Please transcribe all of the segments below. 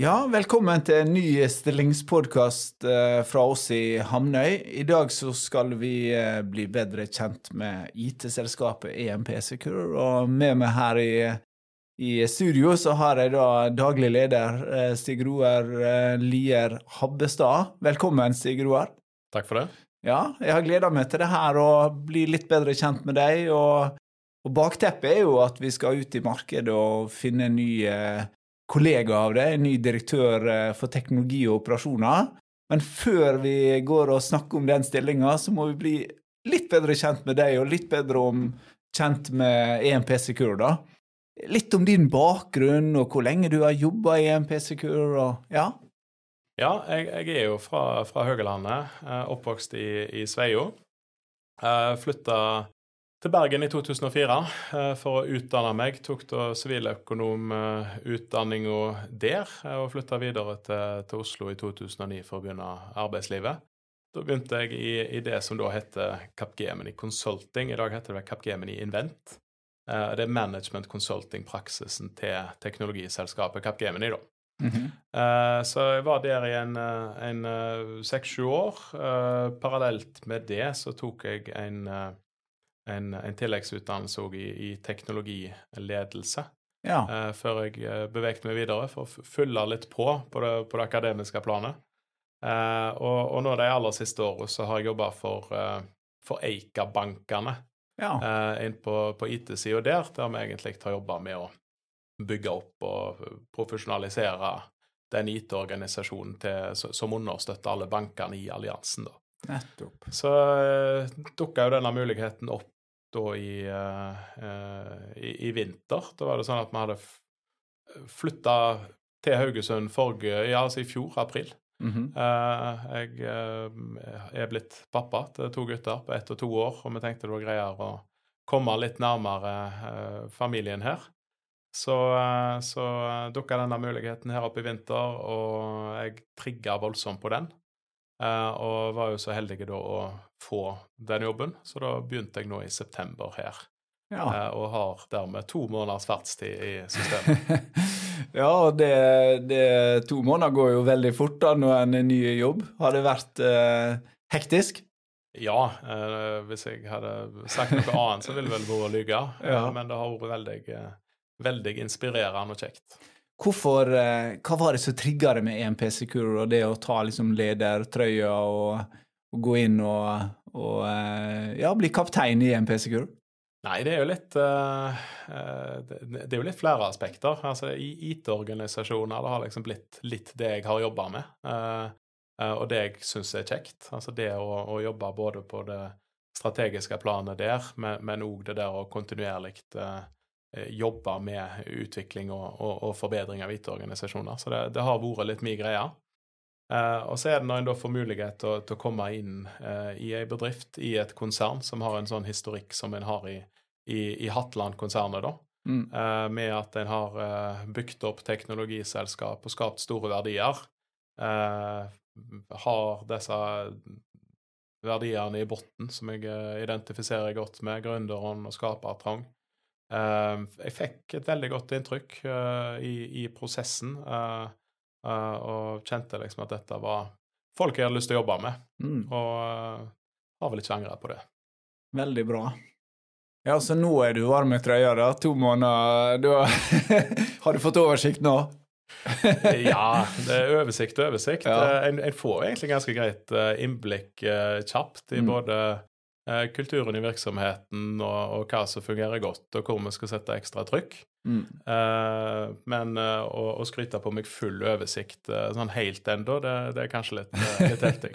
Ja, velkommen til en ny stillingspodkast eh, fra oss i Hamnøy. I dag så skal vi eh, bli bedre kjent med IT-selskapet EMP Secure. Og med meg her i, i studio så har jeg da daglig leder eh, Stig Roar Lier Habbestad. Velkommen, Stig Roar. Takk for det. Ja, jeg har gleda meg til det her og bli litt bedre kjent med deg. Og, og bakteppet er jo at vi skal ut i markedet og finne nye kollega av deg, ny direktør eh, for teknologi og operasjoner. Men før vi går og snakker om den stillinga, så må vi bli litt bedre kjent med deg, og litt bedre om, kjent med EMP Secure, da. Litt om din bakgrunn, og hvor lenge du har jobba i EMP Secure, og ja? Ja, jeg, jeg er jo fra, fra Høgalandet, eh, oppvokst i, i Sveio. Flytta til Bergen i 2004 eh, for å utdanne meg. Tok da siviløkonomutdanninga der eh, og flytta videre til, til, Oslo i 2009 for å begynne arbeidslivet. Da begynte jeg i, i det som da heter Capgemini Consulting. I dag heter det Capgemini Invent. Eh, det er management consulting-praksisen til teknologiselskapet Capgemini, da. Mm -hmm. Så jeg var der i en seks-sju år. Parallelt med det så tok jeg en en, en tilleggsutdannelse i, i teknologiledelse. Ja. Uh, før jeg uh, bevegde meg videre, for å fylle litt på på det, på det akademiske planet. Uh, og, og, nå de aller siste årene så har jeg jobba for, for Eika-bankene ja. inn på, på IT-sida der, der vi egentlig har jobba med å bygge opp og profesjonalisere den IT-organisasjonen som understøtter alle bankene i alliansen. da. Nettopp. Så uh, dukka jo denne muligheten opp da i, uh, i, i, vinter. Da var det sånn at vi hadde flytta til Haugesund forrige, ja, altså i fjor, april. Mm -hmm. uh, jeg er blitt pappa til to gutter på ett og to år, og vi tenkte det var greiere å komme litt nærmere familien her. Så, så dukka denne muligheten her opp i vinter, og jeg trigga voldsomt på den. Uh, og var jo så heldig da å få den jobben, så da begynte jeg nå i september her. Ja. Uh, og har dermed to måneders fartstid i systemet. ja, det, det, to måneder går jo veldig fort da når en er ny jobb. Har det vært eh, hektisk? Ja, hvis jeg hadde sagt noe annet, så ville det vel vært å lyve. Ja. men det har vært veldig, veldig inspirerende og kjekt. Hvorfor, eh, hva var det som trigga det med EMP Secure og det å ta liksom ledertrøya og, og gå inn og, og, eh, ja, bli kaptein i EMP Secure? Nei, det er jo litt uh, Det er jo litt flere aspekter. Altså, I IT-organisasjoner det har liksom blitt litt det jeg har jobba med, og det jeg syns er kjekt. Altså det å, å, jobbe både på det strategiske planet der, men òg det der å kontinuerlig Eh, jobbe med utvikling og, og, og forbedring av IT-organisasjoner. Så det, det, har vært litt min greie. Eh, og så er det når en da får mulighet til, til å komme inn eh, i ei bedrift, i et konsern som har en sånn historikk som en har i, i, i Hatland-konsernet, da. Mm. Eh, med at en har eh, bygd opp teknologiselskap og skapt store verdier. Eh, har disse verdiene i bunnen som jeg identifiserer godt med, gründeren og skapertrang. Uh, jeg fikk et veldig godt inntrykk uh, i, i, prosessen, uh, og kjente liksom at dette var folk jeg hadde lyst til å jobbe med. Mm. Og har vel ikke angra på det. Veldig bra. Ja, så nå er du varm i trøya, da? To måneder du har, har du fått oversikt nå? ja, det er oversikt og oversikt. Ja. En, en, får egentlig ganske greit innblikk kjapt i mm. både Eh, kulturen i virksomheten og, og, hva som fungerer godt, og hvor vi skal sette ekstra trykk. Mm. Uh, men uh, å, å, skryte på meg full oversikt uh, sånn helt ennå, det, det, er kanskje litt, litt heftig.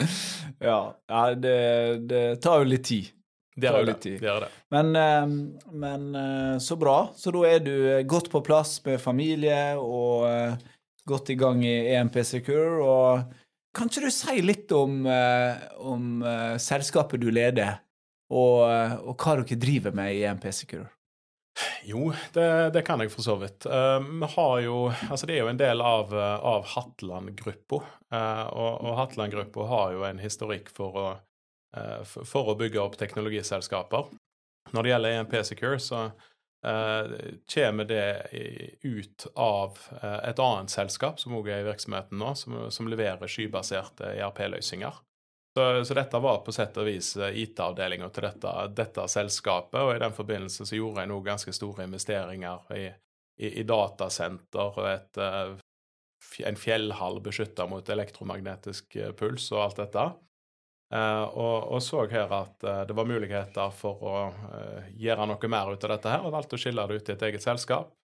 ja, ja det, det, tar jo litt tid. Det gjør det. det, det. Men, men, så bra. Så da er du godt på plass med familie og godt i gang i EMP Secure. Og kan ikke du si litt om, om selskapet du leder? Og, og hva dere driver med i EMP Secure? Jo, det, det, kan jeg for så vidt. Uh, vi har jo Altså, det er jo en del av, av Hatland-gruppa. Og, og Hatland-gruppa har jo en historikk for å, for, å bygge opp teknologiselskaper. Når det gjelder EMP Secure, så uh, kommer det ut av et annet selskap som også er i virksomheten nå, som, som leverer skybaserte ERP-løsninger. Så, så, dette var på sett og vis eh, IT-avdelinga til dette, dette, selskapet, og i den forbindelse så gjorde jeg nå ganske store investeringer i, i, i datasenter og et, en fjellhall beskytta mot elektromagnetisk puls og alt dette. Og, og, så her at det var muligheter for å gjøre noe mer ut av dette her, og valgte å skille det ut i et eget selskap.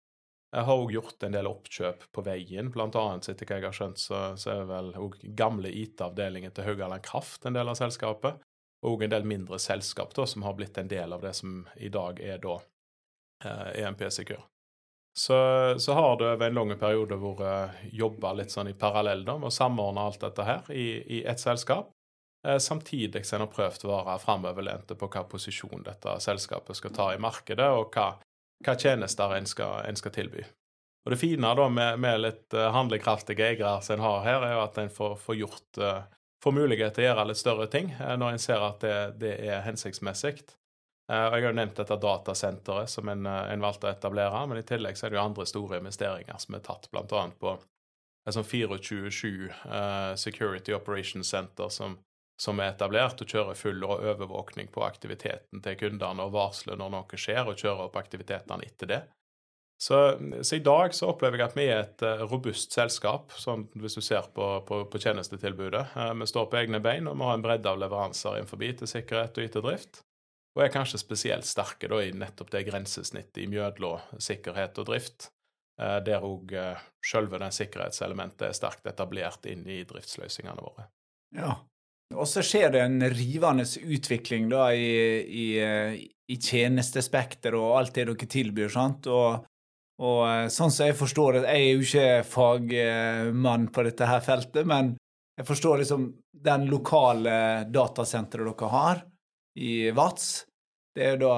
Jeg har òg gjort en del oppkjøp på veien, blant annet, etter hva jeg har skjønt, så, så er vel òg gamle IT-avdelingen til Haugaland Kraft en del av selskapet, og en del mindre selskap da, som har blitt en del av det som i dag er da EMP e Secure. Så, så, har det over en lang periode vært jobba litt sånn i parallell da, med å samordne alt dette her i, i ett selskap. Eh, samtidig som en har prøvd å være framoverlente på hva posisjon dette selskapet skal ta i markedet, og hva, hva tjenester en skal, en skal, tilby. Og Det fine da med, med litt uh, handlekraftige eiere som en har her, er jo at en får, får, gjort, uh, får mulighet til å gjøre litt større ting uh, når en ser at det, det er hensiktsmessig. og Jeg har jo nevnt dette datasenteret som en, en, valgte å etablere, men i tillegg så er det jo andre store investeringer som er tatt, bl.a. på et sånn 24-7 Security Operations Center som som er etablert, og kjører full overvåkning på aktiviteten til kundene og varsler når noe skjer, og kjører opp aktivitetene etter det. Så, så, i dag så opplever jeg at vi er et uh, robust selskap, sånn hvis du ser på, på, på tjenestetilbudet. Uh, vi står på egne bein, og vi har en bredde av leveranser innenfor til sikkerhet og IT-drift. Og er kanskje spesielt sterke da, i nettopp det grensesnittet imellom sikkerhet og drift, uh, der òg selve den sikkerhetselementet er sterkt etablert inn i driftsløsningene våre. Ja, og så skjer det en rivende utvikling da i, i, i tjenestespekter og alt det dere tilbyr. sant? Og, og eh, sånn som jeg forstår det, jeg er jo ikke fagmann på dette her feltet, men jeg forstår liksom den lokale datasenteret dere har i VATS. Det er da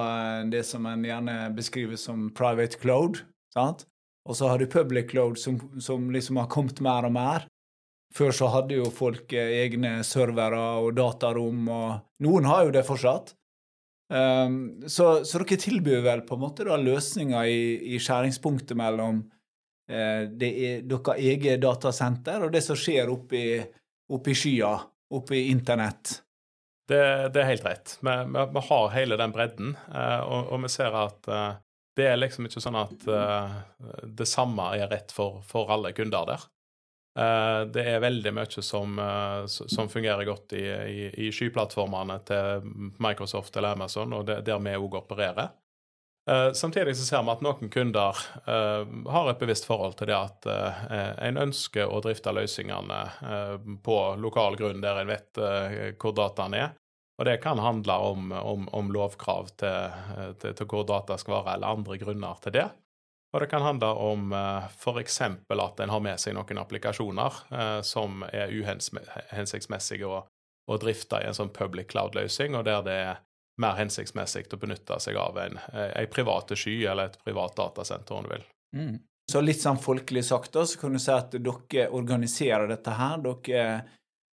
det som en gjerne beskriver som private cloud. sant? Og så har du public cloud, som, som liksom har kommet mer og mer. Før så hadde jo folk eh, egne servere og datarom, og noen har jo det fortsatt. Um, så, så, dere tilbyr vel på en måte da løsninger i, i skjæringspunktet mellom uh, det er, deres eget datasenter og det som skjer oppe i, oppe skya, oppe i internett? Det, det, er helt rett. Vi, vi, vi, har hele den bredden, uh, og, og, vi ser at uh, det er liksom ikke sånn at det samme er rett for, for alle kunder der. Eh, det er veldig mye som, eh, som fungerer godt i, i, i, skyplattformene til Microsoft eller Amazon, og det, der vi òg opererer. Uh, samtidig så ser vi at noen kunder har et bevisst forhold til det at en ønsker å drifte løsningene på lokal grunn der en vet hvor dataen er. Og det kan handle om, om, om lovkrav til, til, til, hvor data skal være, eller andre grunner til det. Og det kan handle om eh, f.eks. at en har med seg noen applikasjoner uh, som er uhensiktsmessige å, å, drifte i en sånn public cloud-løsning, og der det er mer hensiktsmessig å benytte seg av en, eh, en private sky eller et privat datasenter, om du vil. Mm. Så litt sånn folkelig sagt, da, så kan du si at dere organiserer dette her. Dere,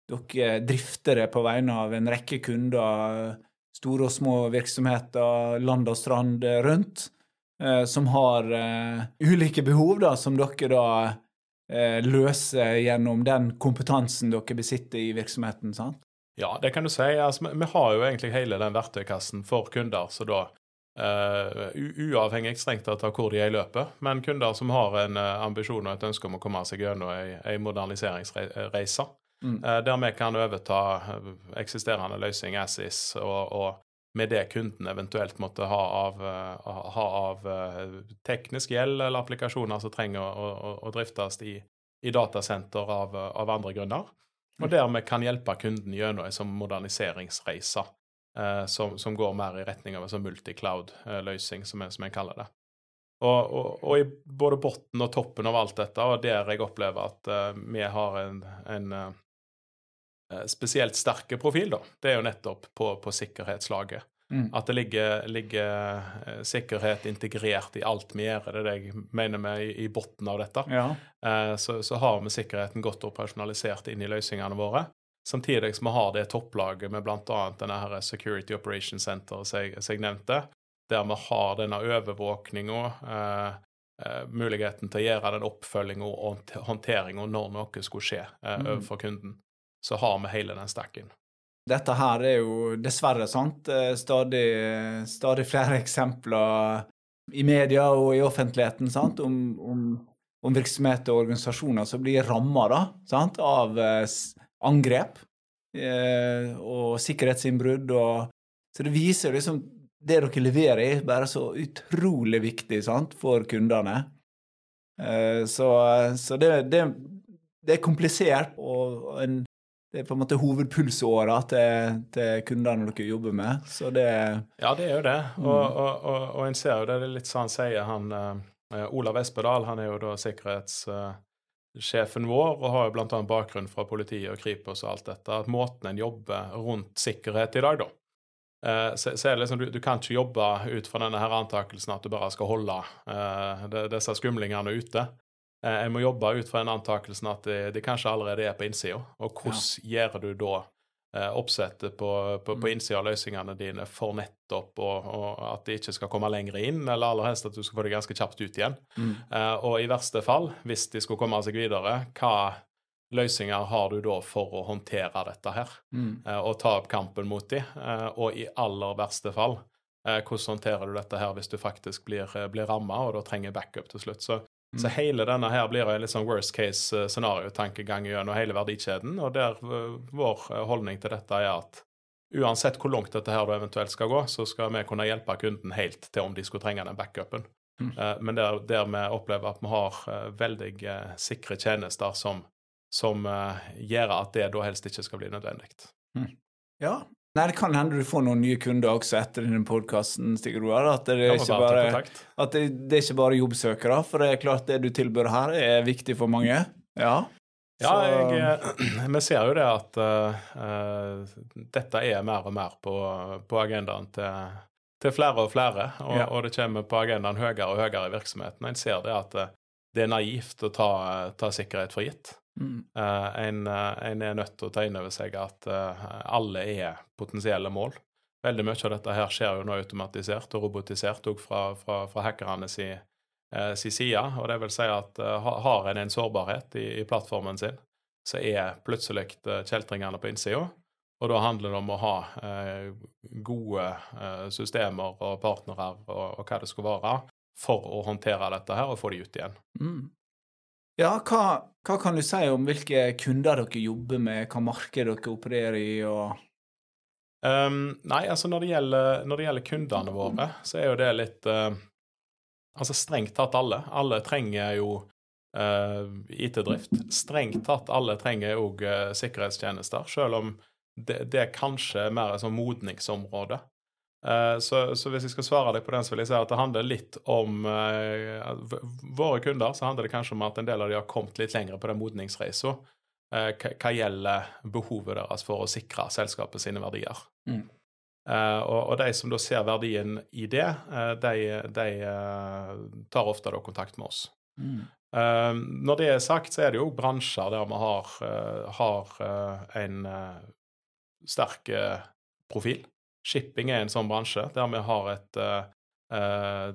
dere drifter det på vegne av en rekke kunder, store og små virksomheter, land og strand rundt. Eh, som har uh, ulike behov, da, som dere da uh, løser gjennom den kompetansen dere besitter i virksomheten, sant? Ja, det kan du si. Altså, vi har jo egentlig hele den verktøykassen for kunder, så da uh, uavhengig strengt tatt av hvor de er i løpet, men kunder som har en ambisjon og et ønske om å komme seg gjennom ei, ei moderniseringsreise, mm. der vi kan overta eksisterende løsning ASIS, og, og med det kunden eventuelt måtte ha av, uh, ha av uh, teknisk gjeld eller applikasjoner som trenger å, å, å driftes i, i datasenter av, av, andre grunner. Og dermed kan hjelpe kunden gjennom en sånn moderniseringsreise eh, som, som, går mer i retning av en sånn multicloud-løsning, som, som jeg kaller det. Og, og, og, i både bunnen og toppen av alt dette, og der jeg opplever at vi har en, en spesielt sterke profil, da, det er jo nettopp på, på sikkerhetslaget. Mm. At det ligger, ligger, eh, sikkerhet integrert i alt vi gjør. Det er det jeg mener med i, i bunnen av dette. Ja. Eh, så, så, har vi sikkerheten godt operasjonalisert inn i løsningene våre. Samtidig som vi har det topplaget med bl.a. denne her Security Operation Center som jeg, jeg, nevnte, der vi har denne overvåkninga, eh, eh, muligheten til å gjøre den oppfølginga og håndteringa når noe skulle skje eh, mm. overfor kunden. Så har vi hele den stacken. Dette her er jo dessverre sant, eh, stadig, stadig flere eksempler i media og i offentligheten sant, om, om, om virksomheter og organisasjoner som blir ramma av eh, angrep eh, og sikkerhetsinnbrudd. Og, så det viser liksom det dere leverer, er bare så utrolig viktig sant, for kundene. Eh, så, så det, det, det, er komplisert, og en, det er på en måte hovedpulsåra til, til, kundene dere jobber med. Så det Ja, det er jo det. Og, mm. og, og, og en ser jo det, det er litt sånn han sier, han uh, Olav Espedal, han er jo da sikkerhetssjefen Uh, vår, og har jo bl.a. bakgrunn fra politiet og Kripos og alt dette, at måten en jobber rundt sikkerhet i dag, da eh, så, så er det liksom, du, du, kan ikke jobbe ut fra denne her antakelsen at du bare skal holde uh, disse skumlingene ute. En må jobbe ut fra den antakelsen at de, de kanskje allerede er på innsida. Og hvordan ja. gjør du da Eh, oppsettet på, på, på mm. innsida av løsningene dine for nettopp og, og, at de ikke skal komme lenger inn, eller aller helst at du skal få det ganske kjapt ut igjen. Mm. Uh, og i verste fall, hvis de skulle komme seg videre, hva løsninger har du da for å håndtere dette her? Mm. Uh, og ta opp kampen mot dem? Uh, og i aller verste fall, hvordan håndterer du dette her hvis du faktisk blir, blir ramma og da trenger backup til slutt? Så så mm. hele denne her blir en litt sånn worst case eh, scenario-tankegang gjennom hele verdikjeden. Og der uh, vår eh, holdning til dette er at uansett hvor langt dette her eventuelt skal gå, så skal vi kunne hjelpe kunden helt til om de skulle trenge den backupen. Mm. Men der, der, vi opplever at vi har veldig sikre tjenester som, som gjør at det da helst ikke skal bli nødvendig. Mm. Ja, Nei, Det kan hende du får noen nye kunder også etter denne podkasten. At, det er, ikke bare, at det, det er ikke bare jobbsøkere. For det er klart det du tilbyr her, er viktig for mange. Ja, ja jeg, eh, vi ser jo det at uh, dette er mer og mer på, på agendaen til, til, flere og flere. Og, ja. og, det kommer på agendaen høyere og høyere i virksomheten. En ser det at det er naivt å ta, ta sikkerhet for gitt. Mm. Uh, en, uh, en, er nødt til å ta inn over seg at uh, alle er potensielle mål. Veldig mye av dette her skjer jo nå automatisert og robotisert òg fra, fra, fra hackerne si, si, side. Og det vil si at har en en sårbarhet i, i plattformen sin, så er plutselig kjeltringene på innsida. Og da handler det om å ha gode systemer og partnere og, og, hva det skal være, for å håndtere dette her og få de ut igjen. Mm. Ja, hva, hva, kan du si om hvilke kunder dere jobber med, hva marked dere opererer i? og... Um, nei, altså når det, gjelder, når det, gjelder, kundene våre, så er jo det litt uh, Altså strengt tatt alle. Alle trenger jo uh, IT-drift. Strengt tatt alle trenger òg uh, sikkerhetstjenester, selv om det, det er kanskje mer et sånn modningsområde. Eh, så, så, hvis jeg skal svare deg på den, så vil jeg si at det handler litt om uh, Våre kunder så handler det kanskje om at en del av de har kommet litt lenger på den modningsreisa uh, hva gjelder behovet deres for å sikre selskapet sine verdier. Mm. Uh, og, og, de som da ser verdien i det, de, de tar ofte da kontakt med oss. Mm. når det er sagt, så er det jo bransjer der vi har, har en sterk profil. Shipping er en sånn bransje der vi har et uh,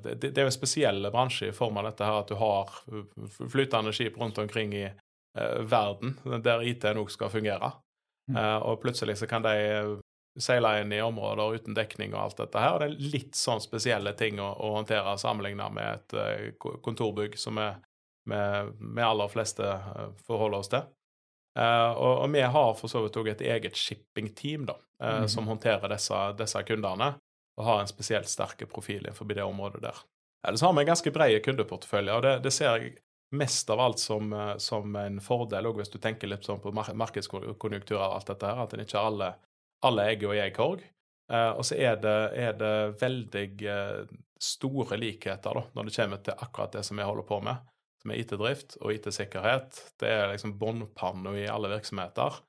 det, det, er jo en spesiell bransje i form av dette her at du har flytende skip rundt omkring i uh, verden der IT nok skal fungere. Uh, og plutselig så kan de seile inn i områder uten dekning og alt dette her. Og det er litt sånn spesielle ting å, å håndtere sammenlignet med et kontorbygg som vi med aller fleste forholder oss til. Uh, og, og, vi har for så vidt òg et eget shipping-team da, uh, mm. som håndterer disse, disse, kundene, og har en spesielt sterk profil innenfor det området der. Ellers har vi en ganske bred kundeportefølje, og det, det, ser jeg mest av alt som, uh, som en fordel, òg hvis du tenker litt sånn på markedskonjunkturer og alt dette her, at en ikke har alle, alle egg og jeg korg. og så er det, er det veldig store likheter da, når det kommer til akkurat det som vi holder på med som er IT-drift og IT-sikkerhet. Det er liksom båndpanna i alle virksomheter.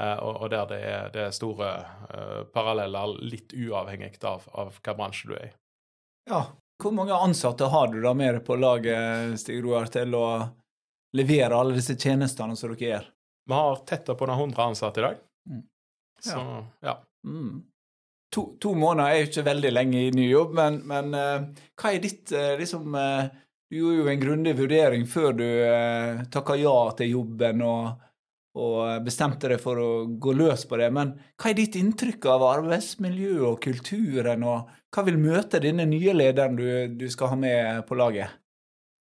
Eh, og, der det er, det er store uh, paralleller, litt uavhengig av, av hva bransje du er i. Ja. Hvor mange ansatte har du da med deg på laget, Stig Roar, til å levere alle disse tjenestene som dere gjør? Vi har tett opp under 100 ansatte i dag. Mm. Så, ja. Mm. To, to, måneder er jo ikke veldig lenge i ny jobb, men, men uh, hva er ditt uh, liksom uh, Du gjorde jo en grundig vurdering før du eh, takka ja til jobben og og bestemte deg for å gå løs på det. Men hva er ditt inntrykk av arbeidsmiljøet og kulturen, og hva vil møte denne nye lederen du, du skal ha med på laget?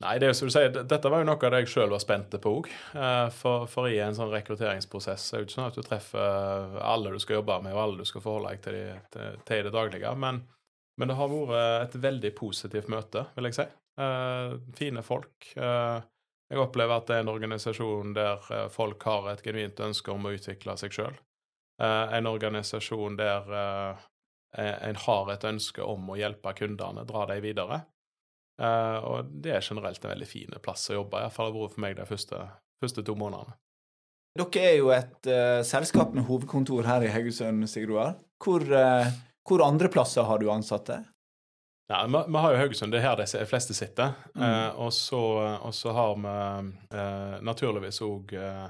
Nei, det er du sier, Dette var jo noe av det jeg sjøl var spent på òg. Eh, for, for, i en sånn rekrutteringsprosess er jo ikke sånn at du treffer alle du skal jobbe med, og alle du skal forholde deg til i det daglige. Men, men, det har vært et veldig positivt møte, vil jeg si. Uh, fine folk. Uh, jeg opplever at det er en organisasjon der eh, folk har et genuint ønske om å utvikle seg sjøl. Eh, en organisasjon der eh, en har et ønske om å hjelpe kundene, dra dem videre. Og det er generelt en veldig fin plass å jobbe, iallfall har det vært for meg de første, første, to månedene. Dere er jo et uh, selskap med hovedkontor her i Haugesund, Sigroar. Hvor, uh, hvor andre plasser har du ansatte? Ja, vi, vi, har jo Haugesund, det er her de fleste sitter. Mm. Eh, og, så, og, så, har vi eh, naturligvis òg eh,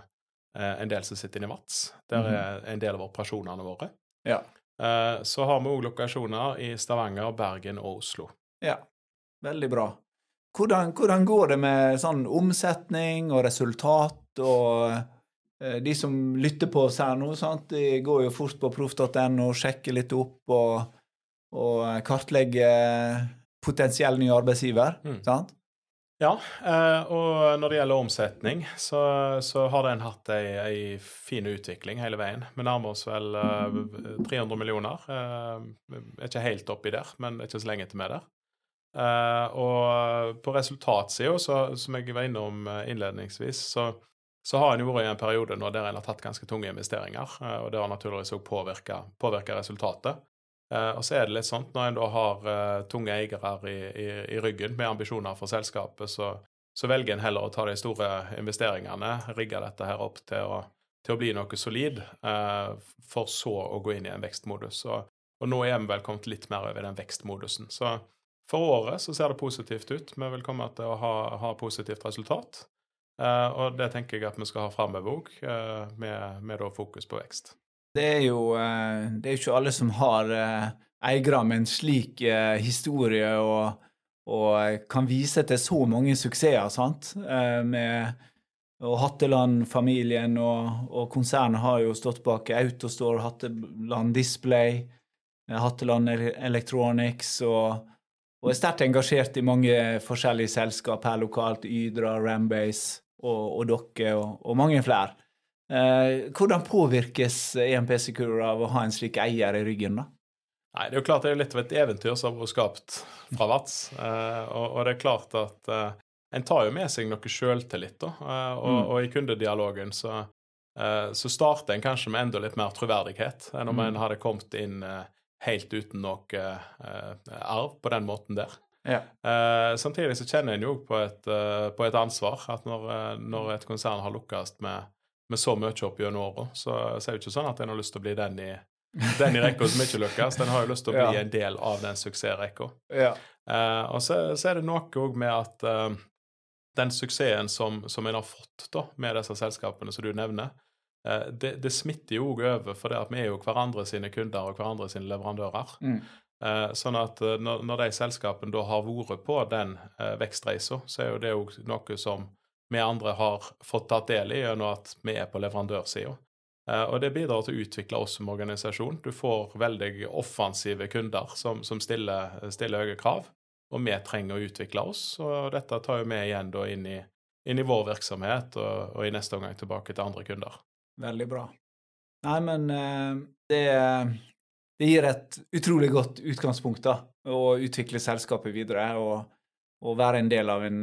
en del som sitter inne i Vats. Der mm. er en del av operasjonene våre. Ja. Eh, så har vi òg lokasjoner i Stavanger, Bergen og Oslo. Ja, veldig bra. Hvordan, hvordan går det med sånn omsetning og resultat og eh, de som lytter på oss her nå, sant? de går jo fort på proff.no og sjekker litt opp og og kartlegge potensiell ny arbeidsgiver. Mm. sant? Ja, eh, og når det gjelder omsetning, så, så har den hatt ei, ei, fin utvikling hele veien. Vi nærmer oss vel 300 eh, millioner. Eh, er ikke helt oppi der, men ikke så lenge til vi er der. og på resultatsida, som jeg var innom innledningsvis, så, så har en vært i en periode nå der en har tatt ganske tunge investeringer, og det har naturligvis òg påvirka resultatet. Uh, og så er det litt sånn når en da har uh, tunge eiere i, i, i, ryggen med ambisjoner for selskapet, så, så, velger en heller å ta de store investeringene, rigge dette her opp til å, til å bli noe solid, uh, for så å gå inn i en vekstmodus. Og, og nå er vi vel kommet litt mer over den vekstmodusen. Så for året så ser det positivt ut. Vi vil komme til å ha, ha positivt resultat. og det tenker jeg at vi skal ha framover òg, med, med fokus på vekst. Det er jo eh, det er ikke alle som har eh, eiere med en slik eh, historie og, og, kan vise til så mange suksesser, sant. Med, Hatteland-familien og, og, konsernet har jo stått bak Autostore, Hatteland Display, Hatteland Electronics og, og er sterkt engasjert i mange forskjellige selskap her lokalt. Ydra, Rambase og, og dere og, og mange flere. Eh, hvordan påvirkes EMP Secure av å ha en slik eier i ryggen, da? Nei, Det er jo klart det er litt av et eventyr som har vært skapt fra Vats. Eh, og, og, det er klart at eh, en tar jo med seg noe sjøltillit, da. Og, mm. og, i kundedialogen så, så starter en kanskje med enda litt mer troverdighet enn om mm. en hadde kommet inn helt uten noe arv på den måten der. Ja. samtidig så kjenner en jo på et, på et ansvar at når, når et konsern har lukkes med med så mye opp gjennom åra, så, så er det ikke sånn at en har lyst til å bli den i, den i rekka som ikke lykkes. Den har jo lyst til å bli ja. en del av den suksessrekka. Ja. Uh, og så, så, er det noe òg med at uh, den suksessen som, som en har fått da, med disse selskapene som du nevner, uh, det, det, smitter jo òg over, for det at vi er jo hverandre sine kunder og hverandre sine leverandører. Mm. sånn at når, når, de selskapene da har vært på den vekstreisa, så er jo det òg noe som vi andre har fått tatt del i gjennom at vi er på leverandørsida. Eh, og det bidrar til å utvikle oss som organisasjon. Du får veldig offensive kunder som, som stiller, stiller, høye krav, og vi trenger å utvikle oss. Og dette tar jo vi igjen da inn i, inn i vår virksomhet, og, og, i neste omgang tilbake til andre kunder. Veldig bra. Nei, men eh, det, det gir et utrolig godt utgangspunkt da, å utvikle selskapet videre og, og være en del av en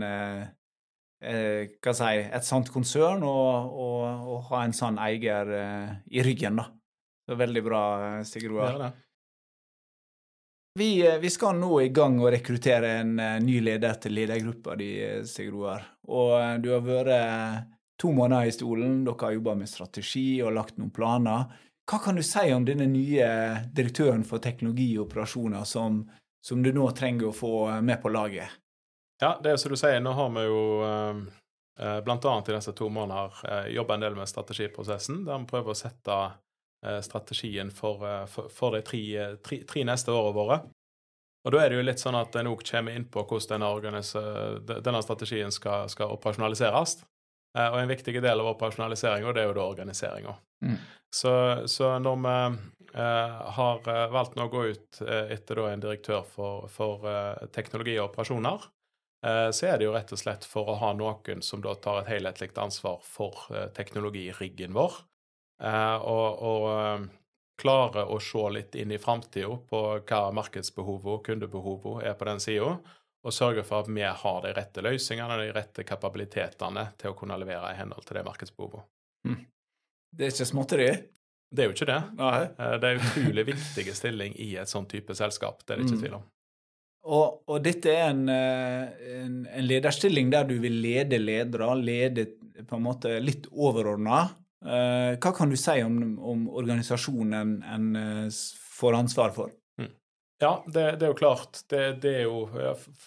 eh, hva si, et sånt konsern og, og, og, ha en sånn eier eh, i ryggen, da. Det er veldig bra, eh, Stig Roar. Vi, vi, skal nå i gang å rekruttere en ny leder til ledergruppa di, Stig Roar. Og du har vært to måneder i stolen, dere har jobba med strategi og lagt noen planer. Hva kan du si om denne nye direktøren for teknologi og operasjoner som, som du nå trenger å få med på laget? Ja, det er som du sier, nå har vi jo eh, bl.a. i disse to måneder eh, jobba en del med strategiprosessen, der vi prøver å sette eh, strategien for, eh, for, for de tre, tre, tre, neste årene våre. Og Da er det jo litt sånn at en òg kommer inn på hvordan denne, denne strategien skal, skal operasjonaliseres. Eh, og En viktig del av operasjonaliseringa er jo da organiseringa. Mm. Så, så, når vi eh, har valgt å gå ut eh, etter da en direktør for, for eh, teknologi og operasjoner, eh, så er det jo rett og slett for å ha noen som da tar et helhetlig ansvar for eh, teknologiriggen vår. og, og klarer å se litt inn i framtida på hva markedsbehovet og kundebehovet er på den sida, og sørge for at vi har de rette løsningene og de rette kapabilitetene til å kunne levere i henhold til det markedsbehovet. Hm. Det er ikke småtteri? Det er jo ikke det. Nei. Eh, det er utrolig viktig stilling i et sånn type selskap, det er det ikke hm. tvil om. Og, og, dette er en, eh, en, en, lederstilling der du vil lede ledere, lede på en måte litt overordna. Eh, hva kan du si om, om organisasjonen en får ansvar for? Ja, det, det, er jo klart. Det, det er jo,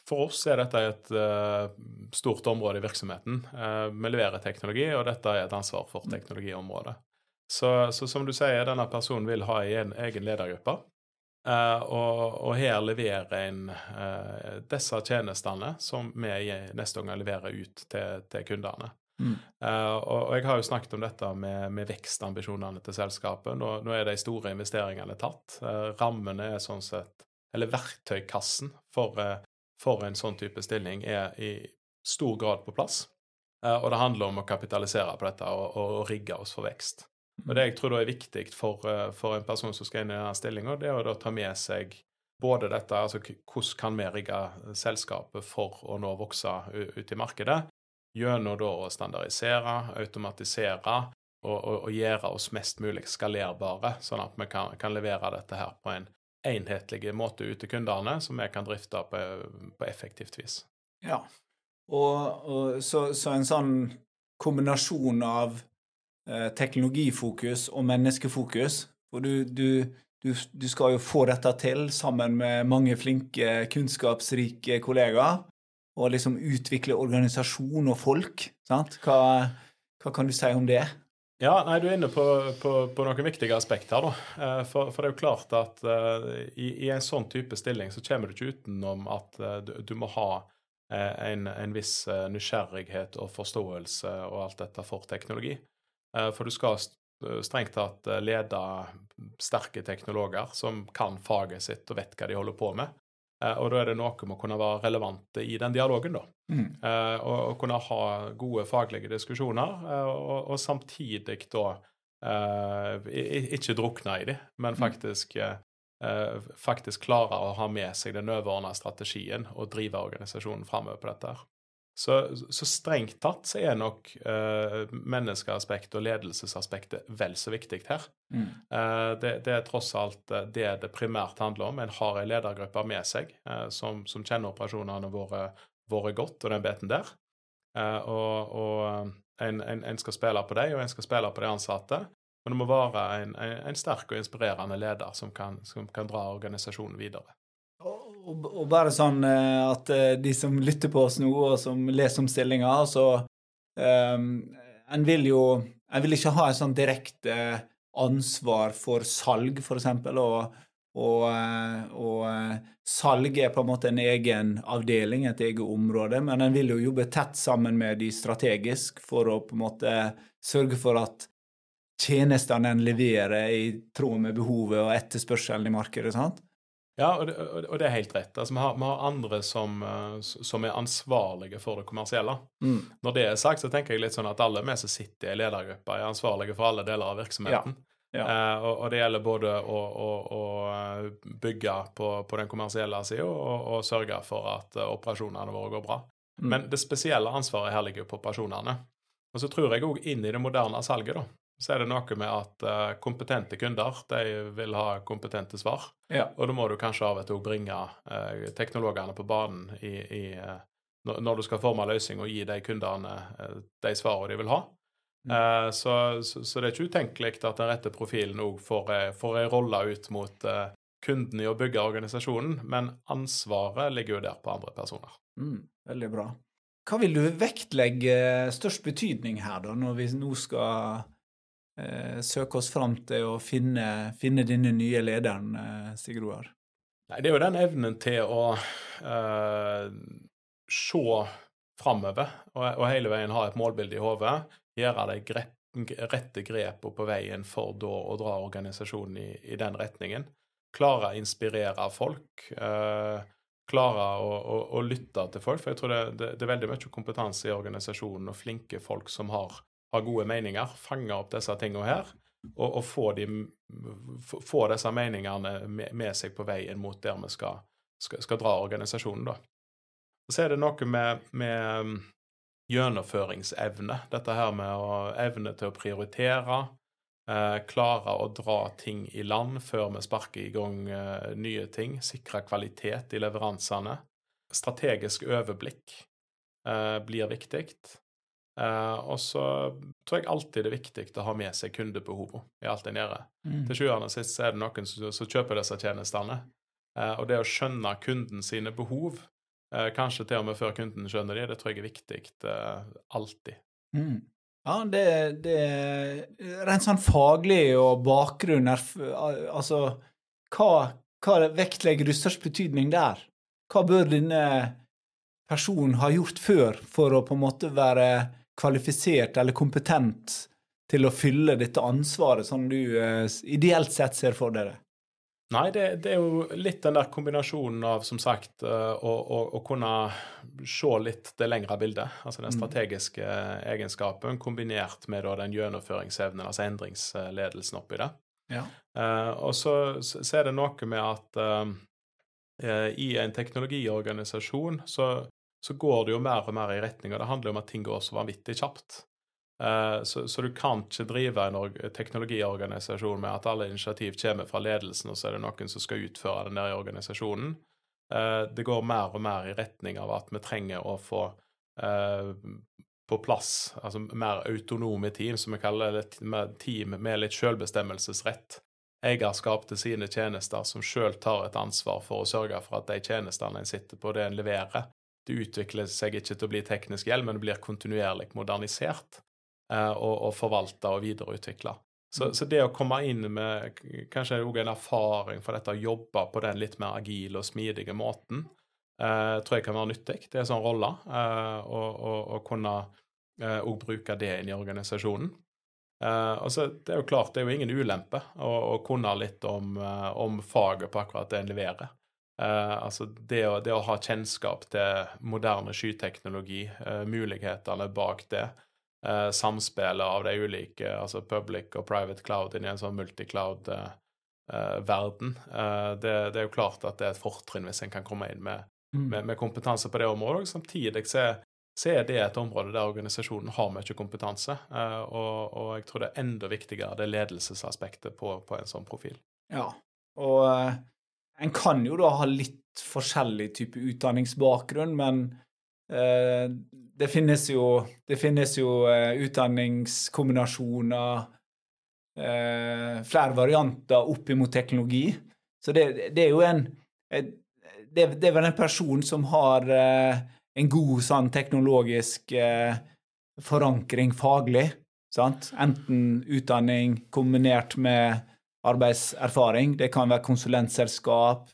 for oss er dette et uh, stort område i virksomheten. Uh, vi leverer teknologi, og dette er et ansvar for teknologiområdet. Så, så som du sier, denne personen vil ha en egen ledergruppe. Uh, og, og, her levere inn disse tjenestene som vi neste gang leverer ut til, til kundene. Mm. Uh, og, jeg har jo snakket om dette med, med vekstambisjonene til selskapet. Nå, nå, er de store investeringene tatt. Uh, rammene er sånn sett Eller verktøykassen for, uh, for, en sånn type stilling er i stor grad på plass. og det handler om å kapitalisere på dette og, og, og rigge oss for vekst. Og Det jeg tror da er viktig for, for en person som skal inn i denne stillinga, det er å ta med seg både dette, altså hvordan kan vi rigge selskapet for å nå vokse ut i markedet, gjennom da å standardisere, automatisere og, og, og, gjøre oss mest mulig skalerbare, sånn at vi kan, kan, levere dette her på en enhetlig måte ut til kundene, som vi kan drifte på, på effektivt vis. Ja, og, og så, så, en sånn kombinasjon av eh, teknologifokus og menneskefokus, for du, du, du, du skal jo få dette til sammen med mange flinke, kunnskapsrike kollegaer og liksom utvikle organisasjon og folk. Sant? Hva, hva kan du si om det? Ja, nei, Du er inne på, på, på noen viktige aspekter. da. Eh, for, for, det er jo klart at uh, i, i, en sånn type stilling så kommer du ikke utenom at uh, du, du, må ha uh, en, en, viss nysgjerrighet og forståelse og alt dette for teknologi. For du skal strengt tatt lede sterke teknologer som kan faget sitt og vet hva de holder på med. Eh, og da er det noe med å kunne være relevante i den dialogen, da. Mm. Og, og, kunne ha gode faglige diskusjoner, og, og, samtidig da ikke drukne i dem, men mm. faktisk, faktisk klare å ha med seg den overordna strategien og drive organisasjonen framover på dette. her. Så, så, strengt tatt så er nok uh, menneskeaspektet og ledelsesaspektet vel så viktig her. Mm. Uh, det, det, er tross alt uh, det det primært handler om. En har en ledergruppe med seg som, som, kjenner operasjonene våre, våre, godt, og den biten der. og, og en, en, en, skal spille på dem, og en skal spille på de ansatte. Men det må være en, en sterk og inspirerende leder som kan, som kan dra organisasjonen videre. Og, og, bare sånn eh, at eh, de som lytter på oss nå, og som leser om stillinga, altså um, En vil jo En vil ikke ha et sånn direkte ansvar for salg, f.eks., og, og, og salg er på en måte en egen avdeling, et eget område, men en vil jo jobbe tett sammen med de strategisk for å på en måte sørge for at tjenestene en leverer, i tråd med behovet og etterspørselen i markedet. sant? Ja, og det, og det, er helt rett. Altså, vi, har, vi har andre som, eh, som, er ansvarlige for det kommersielle. Mm. Når det er sagt, så tenker jeg litt sånn at alle vi som sitter i ledergruppa, er ansvarlige for alle deler av virksomheten. Ja. Ja. Eh, og, og, det gjelder både å, å, å eh, bygge på, på, den kommersielle sida og, og, sørge for at uh, operasjonene våre går bra. Mm. Men det spesielle ansvaret her ligger jo på operasjonene. Og så tror jeg òg inn i det moderne salget, da så er det noe med at uh, kompetente kunder de vil ha kompetente svar. Ja. Og da må du kanskje av og til bringe uh, teknologene på banen i, i, uh, når, du skal forme løsning og gi de kundene de svarene de vil ha. Uh, så, så, så, det er ikke utenkelig at den rette profilen òg får, får ei rolle ut mot kunden i å bygge organisasjonen, men ansvaret ligger jo der på andre personer. Mm, veldig bra. Hva vil du vektlegge størst betydning her, da, når vi nå skal eh, søke oss fram til å finne, finne denne nye lederen, eh, Stig Roar? Nei, det er jo den evnen til å eh, se framover og, og, hele veien ha et målbilde i hodet. Gjøre de rette grepene på veien for da å dra organisasjonen i, i den retningen klare å inspirere folk. Eh, klare å, å, å, lytte til folk. For jeg tror det, det, det, er veldig mye kompetanse i organisasjonen og flinke folk som har, har gode meninger. Fange opp disse tingene her. Og, og få, de, få, disse meningene med, seg på veien mot der vi skal, skal, skal dra organisasjonen, da. Så er det noe med, med mm, gjennomføringsevne. Dette her med å, evne til å prioritere Eh, klare å dra ting i land før vi sparker i gang eh, nye ting. Sikre kvalitet i leveransene. Strategisk overblikk eh, blir viktig. Eh, og så tror jeg alltid det er viktig å ha med seg kundebehovene i alt en gjør. Mm. Til sjuende og sist er det noen som, som kjøper disse tjenestene. Uh, og det å skjønne kunden sine behov, uh, kanskje til og med før kunden skjønner de, det tror jeg er viktig alltid. Mm. Ja, det, det Rent sånn faglig og bakgrunn er Altså, hva, hva vektlegger du størst betydning der? Hva bør denne personen ha gjort før for å på en måte være kvalifisert eller kompetent til å fylle dette ansvaret som du eh, ideelt sett ser for dere? Nei, det, det, er jo litt den der kombinasjonen av, som sagt, eh, å, å, å kunne se litt det lengre bildet. Altså den mm. strategiske mm. egenskapen kombinert med da, den gjennomføringsevnen, altså endringsledelsen oppi det. Ja. Uh, og så, så, er det noe med at i en teknologiorganisasjon så, så, går det jo mer og mer i retning, og det handler jo om at ting går så vanvittig kjapt. Eh, så, så, du kan ikke drive en teknologiorganisasjon med at alle initiativ kommer fra ledelsen, og så er det noen som skal utføre den der i organisasjonen. Eh, det går mer og mer i retning av at vi trenger å få eh, på plass altså mer autonome team, som vi kaller det, team med litt selvbestemmelsesrett. Eierskap til sine tjenester, som sjøl tar et ansvar for å sørge for at de tjenestene en sitter på, det en leverer, det utvikler seg ikke til å bli teknisk gjeld, men det blir kontinuerlig modernisert. Eh, og, og forvalte og videreutvikla. Så, mm. så, det å komme inn med kanskje òg en erfaring for dette å jobbe på den litt mer agile og smidige måten, eh, tror jeg kan være nyttig. Det er en sånn rolle. Eh, å kunne eh, bruke det inn i organisasjonen. Eh, og så Det er jo klart, det er jo ingen ulempe å, å kunne litt om, eh, om, faget på akkurat det en leverer. Altså det å, det å, ha kjennskap til moderne skyteknologi, mulighetene bak det, eh, samspillet av de ulike, altså public og private cloud, inn i en sånn multicloud-verden. Eh, eh, det, det, er jo klart at det er et fortrinn hvis en kan komme inn med, mm. med, med kompetanse på det området. og Samtidig så, så, er det et område der organisasjonen har mye kompetanse. Eh, og, og, jeg tror det er enda viktigere det ledelsesaspektet på, på en sånn profil. Ja, og uh, en kan jo da ha litt forskjellig type utdanningsbakgrunn, men eh, det finnes jo, det finnes jo eh, utdanningskombinasjoner, eh, flere varianter opp imot teknologi. Så det, det er jo en det, det, er vel en person som har uh, en god sånn teknologisk forankring faglig. Sant? Enten utdanning kombinert med arbeidserfaring. Det kan være konsulentselskap,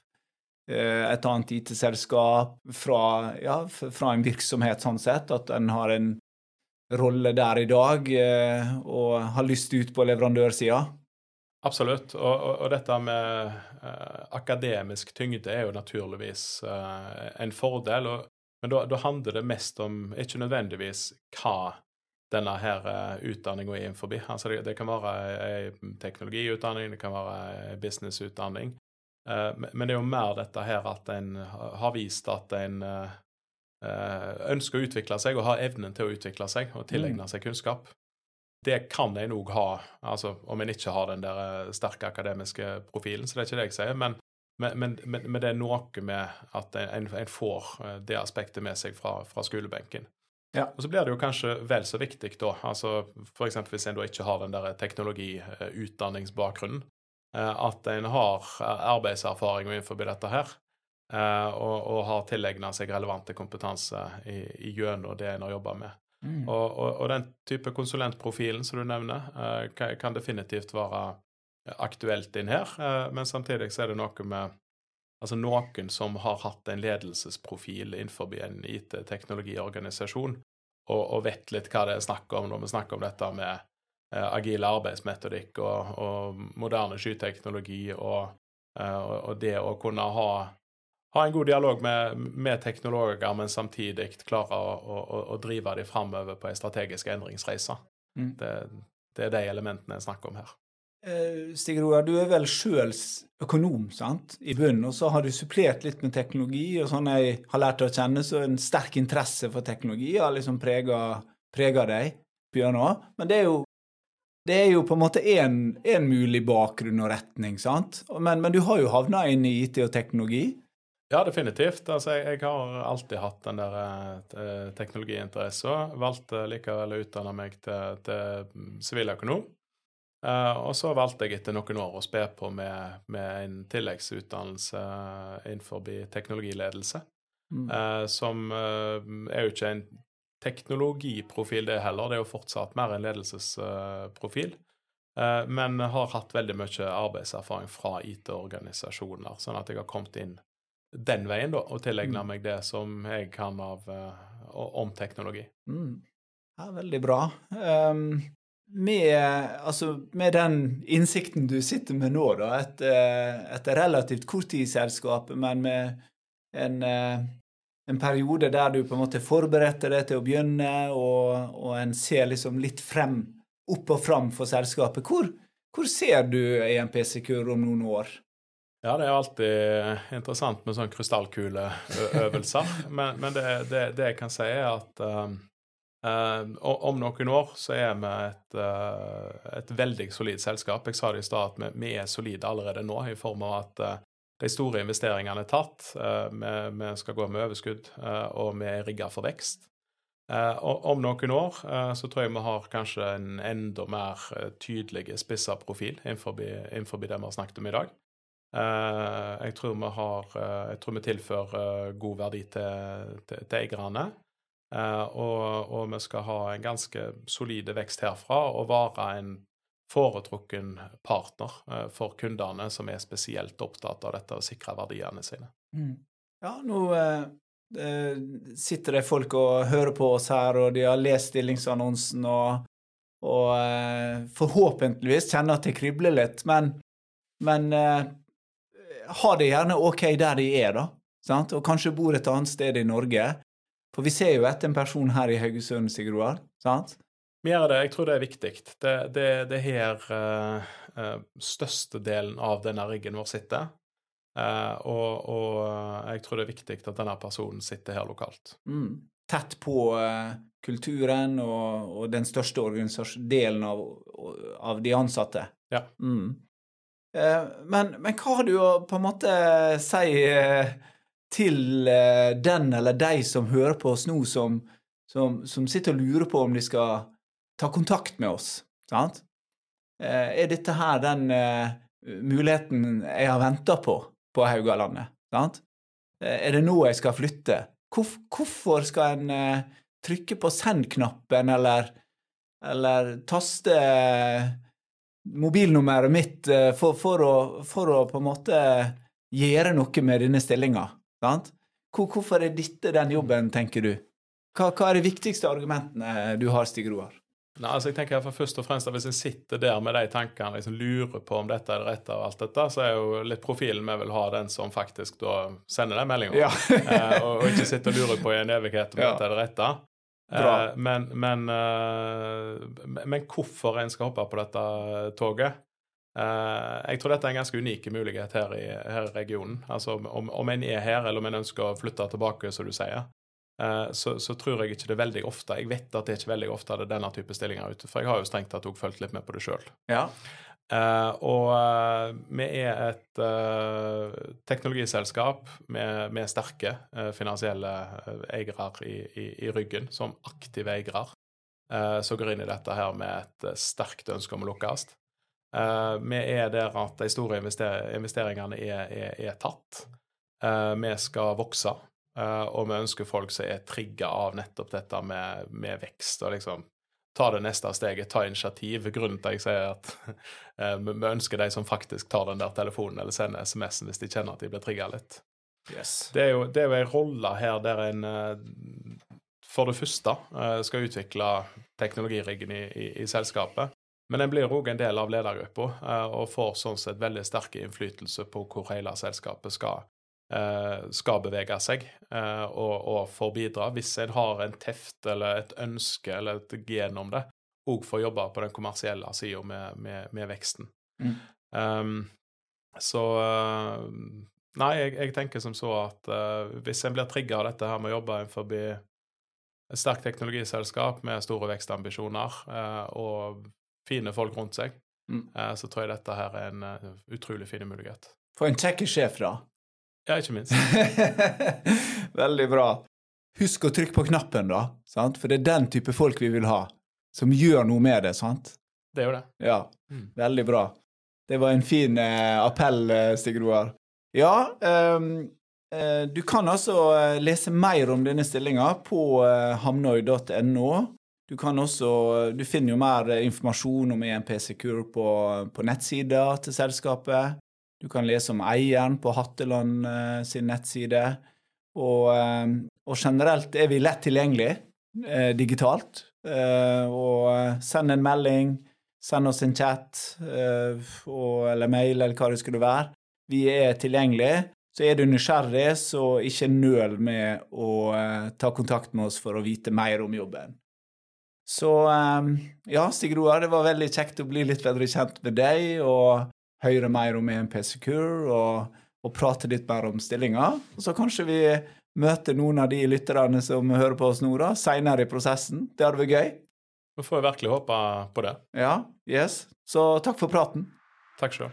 Eh, et annet IT-selskap, fra, ja, fra, en virksomhet sånn sett, at en har en rolle der i dag eh, og har lyst ut på leverandørsida? Absolutt. Og, og, og, dette med uh, akademisk tyngde er jo naturligvis uh, en fordel. Og, men da, handler det mest om ikke nødvendigvis hva denne her uh, utdanninga innenfor. Altså det, det, kan være ei teknologiutdanning, det kan være ei businessutdanning. Eh, men det er jo mer dette her at en har vist at en eh, eh, ønsker å utvikle seg og har evnen til å utvikle seg og tilegne mm. seg kunnskap. Det kan en òg ha, altså om en ikke har den der sterke akademiske profilen, så det er ikke det jeg sier. Men, men, men, men det er noe med at en, en, får det aspektet med seg fra, fra skolebenken. Ja. Og så blir det jo kanskje vel så viktig, da, altså f.eks. hvis en da ikke har den der teknologiutdanningsbakgrunnen, eh, at en har arbeidserfaring innenfor dette her, eh, og, og har tilegna seg relevante kompetanse i, gjennom det en har jobba med. Mm. Og, og, og den type konsulentprofilen som du nevner, eh, kan, kan definitivt være aktuelt inn her, eh, men samtidig så er det noe med Altså noen som har hatt en ledelsesprofil innenfor en IT-teknologiorganisasjon, og, og, vet litt hva det er snakk om når vi snakker om dette med eh, agil arbeidsmetodikk og, og moderne skyteknologi og, eh, og, det å kunne ha, ha en god dialog med, med teknologer, men samtidig klare å, å, å drive dem framover på en strategisk endringsreise. Mm. Det, det er de elementene jeg snakker om her. Eh, Stig Roar, du er vel sjøl økonom sant? i bunnen, og så har du supplert litt med teknologi. og sånn jeg har lært å kjenne, så en sterk interesse for teknologi har liksom prega deg gjennom. Men det er jo det er jo på en måte én mulig bakgrunn og retning, sant? Men, men du har jo havna inn i IT og teknologi? Ja, definitivt. Altså, jeg, jeg har alltid hatt den der eh, teknologiinteressen. Valgte likevel å utdanne meg til siviløkonom. Uh, og så valgte jeg etter noen år å spe på med, med en tilleggsutdannelse uh, innenfor teknologiledelse. Mm. Uh, som uh, er jo ikke en teknologiprofil, det heller. Det er jo fortsatt mer en ledelsesprofil. men har hatt veldig mye arbeidserfaring fra IT-organisasjoner, sånn at jeg har kommet inn den veien da, og tilegna mm. meg det som jeg kan av, om teknologi. Mm. Ja, veldig bra. Um, med, altså, med, den innsikten du sitter med nå, da, et, et relativt kort tid i selskapet, men med en, en, periode der du på en måte forberedte deg til å begynne, og, og en ser liksom litt frem, opp og fram for selskapet. Hvor, hvor ser du EMP Secure om noen år? Ja, det er alltid interessant med sånne krystallkuleøvelser. men, men det, det, det, jeg kan si, er at um, Uh, om noen år så er vi et, uh, et veldig solid selskap. Jeg sa det i stad at vi, er solide allerede nå, i form av at uh, de store investeringene er tatt. Vi, vi, skal gå med overskudd, og vi er rigga for vekst. Og om noen år så tror jeg vi har kanskje en enda mer tydelig spissa profil innenfor, innenfor, det vi har snakket om i dag. Jeg tror vi, har, jeg tror vi tilfører god verdi til, til, til eierne. Uh, og, og, vi skal ha en ganske solide vekst herfra og være en foretrukken partner uh, for kundene som er spesielt opptatt av dette å sikre verdiene sine. Mm. Ja, nå eh, sitter det folk og hører på oss her, og de har lest stillingsannonsen og, og forhåpentligvis kjenner at det kribler litt, men, men ha det gjerne ok der de er, da. Sant? Og kanskje bor et annet sted i Norge. For vi ser jo etter en person her i Haugesund, Sigurd Roar, sant? Vi gjør det. Jeg tror det er viktig. Det, det, det er her uh, uh, størstedelen av denne riggen vår sitter. Uh, og, og, jeg tror det er viktig at denne personen sitter her lokalt. Mm. Tett på kulturen og, og, den største delen av, av, de ansatte. Ja. Mm. Men, men, hva har du å på en måte si til eh, den eller de som hører på oss nå, som, som, som, sitter og lurer på om de skal ta kontakt med oss. Sant? Eh, er dette her den uh, muligheten jeg har venta på på Haugalandet? Sant? Er det nå jeg skal flytte? Hvorfor skal en trykke på send-knappen eller, eller taste mobilnummeret mitt for, for, å, for, å, på en måte gjøre noe med denne stillinga? Sant? Hvorfor er dette den jobben, tenker du? Hva, hva er de viktigste argumentene du har, Stig Roar? Nei, altså jeg tenker for først og fremst at Hvis en sitter der med de tankene liksom lurer på om dette er det rette, og alt dette, så er jo litt profilen vi vil ha den som faktisk da sender den meldinga. Ja. eh, og, og, ikke sitter og lurer på i en evighet om ja. dette er det rette. Eh, men, men, eh, men, hvorfor en skal hoppe på dette toget, Uh, jeg tror dette er en ganske unik mulighet her i, her i regionen. Altså om, om, en er her, eller om en ønsker å flytte tilbake, som du sier, uh, så, så, tror jeg ikke det er veldig ofte Jeg vet at det er ikke veldig ofte det er denne type stillinger ute, for jeg har jo strengt tatt òg fulgt litt med på det sjøl. Ja. Uh, og uh, vi er et teknologiselskap med, med sterke finansielle eiere i, i, i, ryggen, som aktive eiere, som går inn i dette her med et sterkt ønske om å lukkes. Vi er der at de store investeringene er, er, er tatt. vi skal vokse, og vi ønsker folk som er trigga av nettopp dette med, med vekst og liksom ta det neste steget, ta initiativ. Grunnen til at jeg sier at eh, vi ønsker de som faktisk tar den der telefonen eller sender SMS-en hvis de kjenner at de blir trigga litt. Yes. Det er jo, det er jo en rolle her der en eh, for det første eh, skal utvikle teknologiriggen i, i, i selskapet. Men en blir òg en del av ledergruppa og får sånn sett veldig sterk innflytelse på hvor hele selskapet skal Eh, skal bevege seg eh, og, og får bidra, hvis en har en teft eller et ønske eller et gen om det, òg får jobbe på den kommersielle sida med, med, med, veksten. Mm. Um, så eh, Nei, jeg, jeg, tenker som så at uh, hvis en blir trigga av dette her med å jobbe forbi et sterkt teknologiselskap med store vekstambisjoner uh, og fine folk rundt seg, mm. uh, så tror jeg dette her er en utrolig fin mulighet. For en kjekk sjef, da. Ja, ikke minst. Veldig bra. Husk å trykke på knappen, da. Sant? For det er den type folk vi vil ha. Som gjør noe med det, sant? Det er jo det. Ja. Mm. Veldig bra. Det var en fin eh, appell, eh, Stig Roar. Ja, um, eh, du kan altså eh, lese mer om denne stillinga på eh, hamnøy.no. Du også, du finner jo mer informasjon om EMP Secure på, på nettsida til selskapet. Du kan lese om eieren på Hatteland eh, sin nettside. Og, eh, og, generelt er vi lett tilgjengelig eh, digitalt. og send en melding, send oss en chat og, eller mail eller hva det skulle være. Vi er tilgjengelige. Så er du nysgjerrig, så ikke nøl med å ta kontakt med oss for å vite mer om jobben. Så ja, Stig Roar, det var veldig kjekt å bli litt bedre kjent med deg. og høre mer om EMP Secure og, og prate litt mer om stillinga. Så kanskje vi møter noen av de lytterne som hører på oss nå, da, seinere i prosessen. Det hadde vært gøy. Vi får virkelig håpe på det. Ja. Yes. Så takk for praten. Takk sjøl.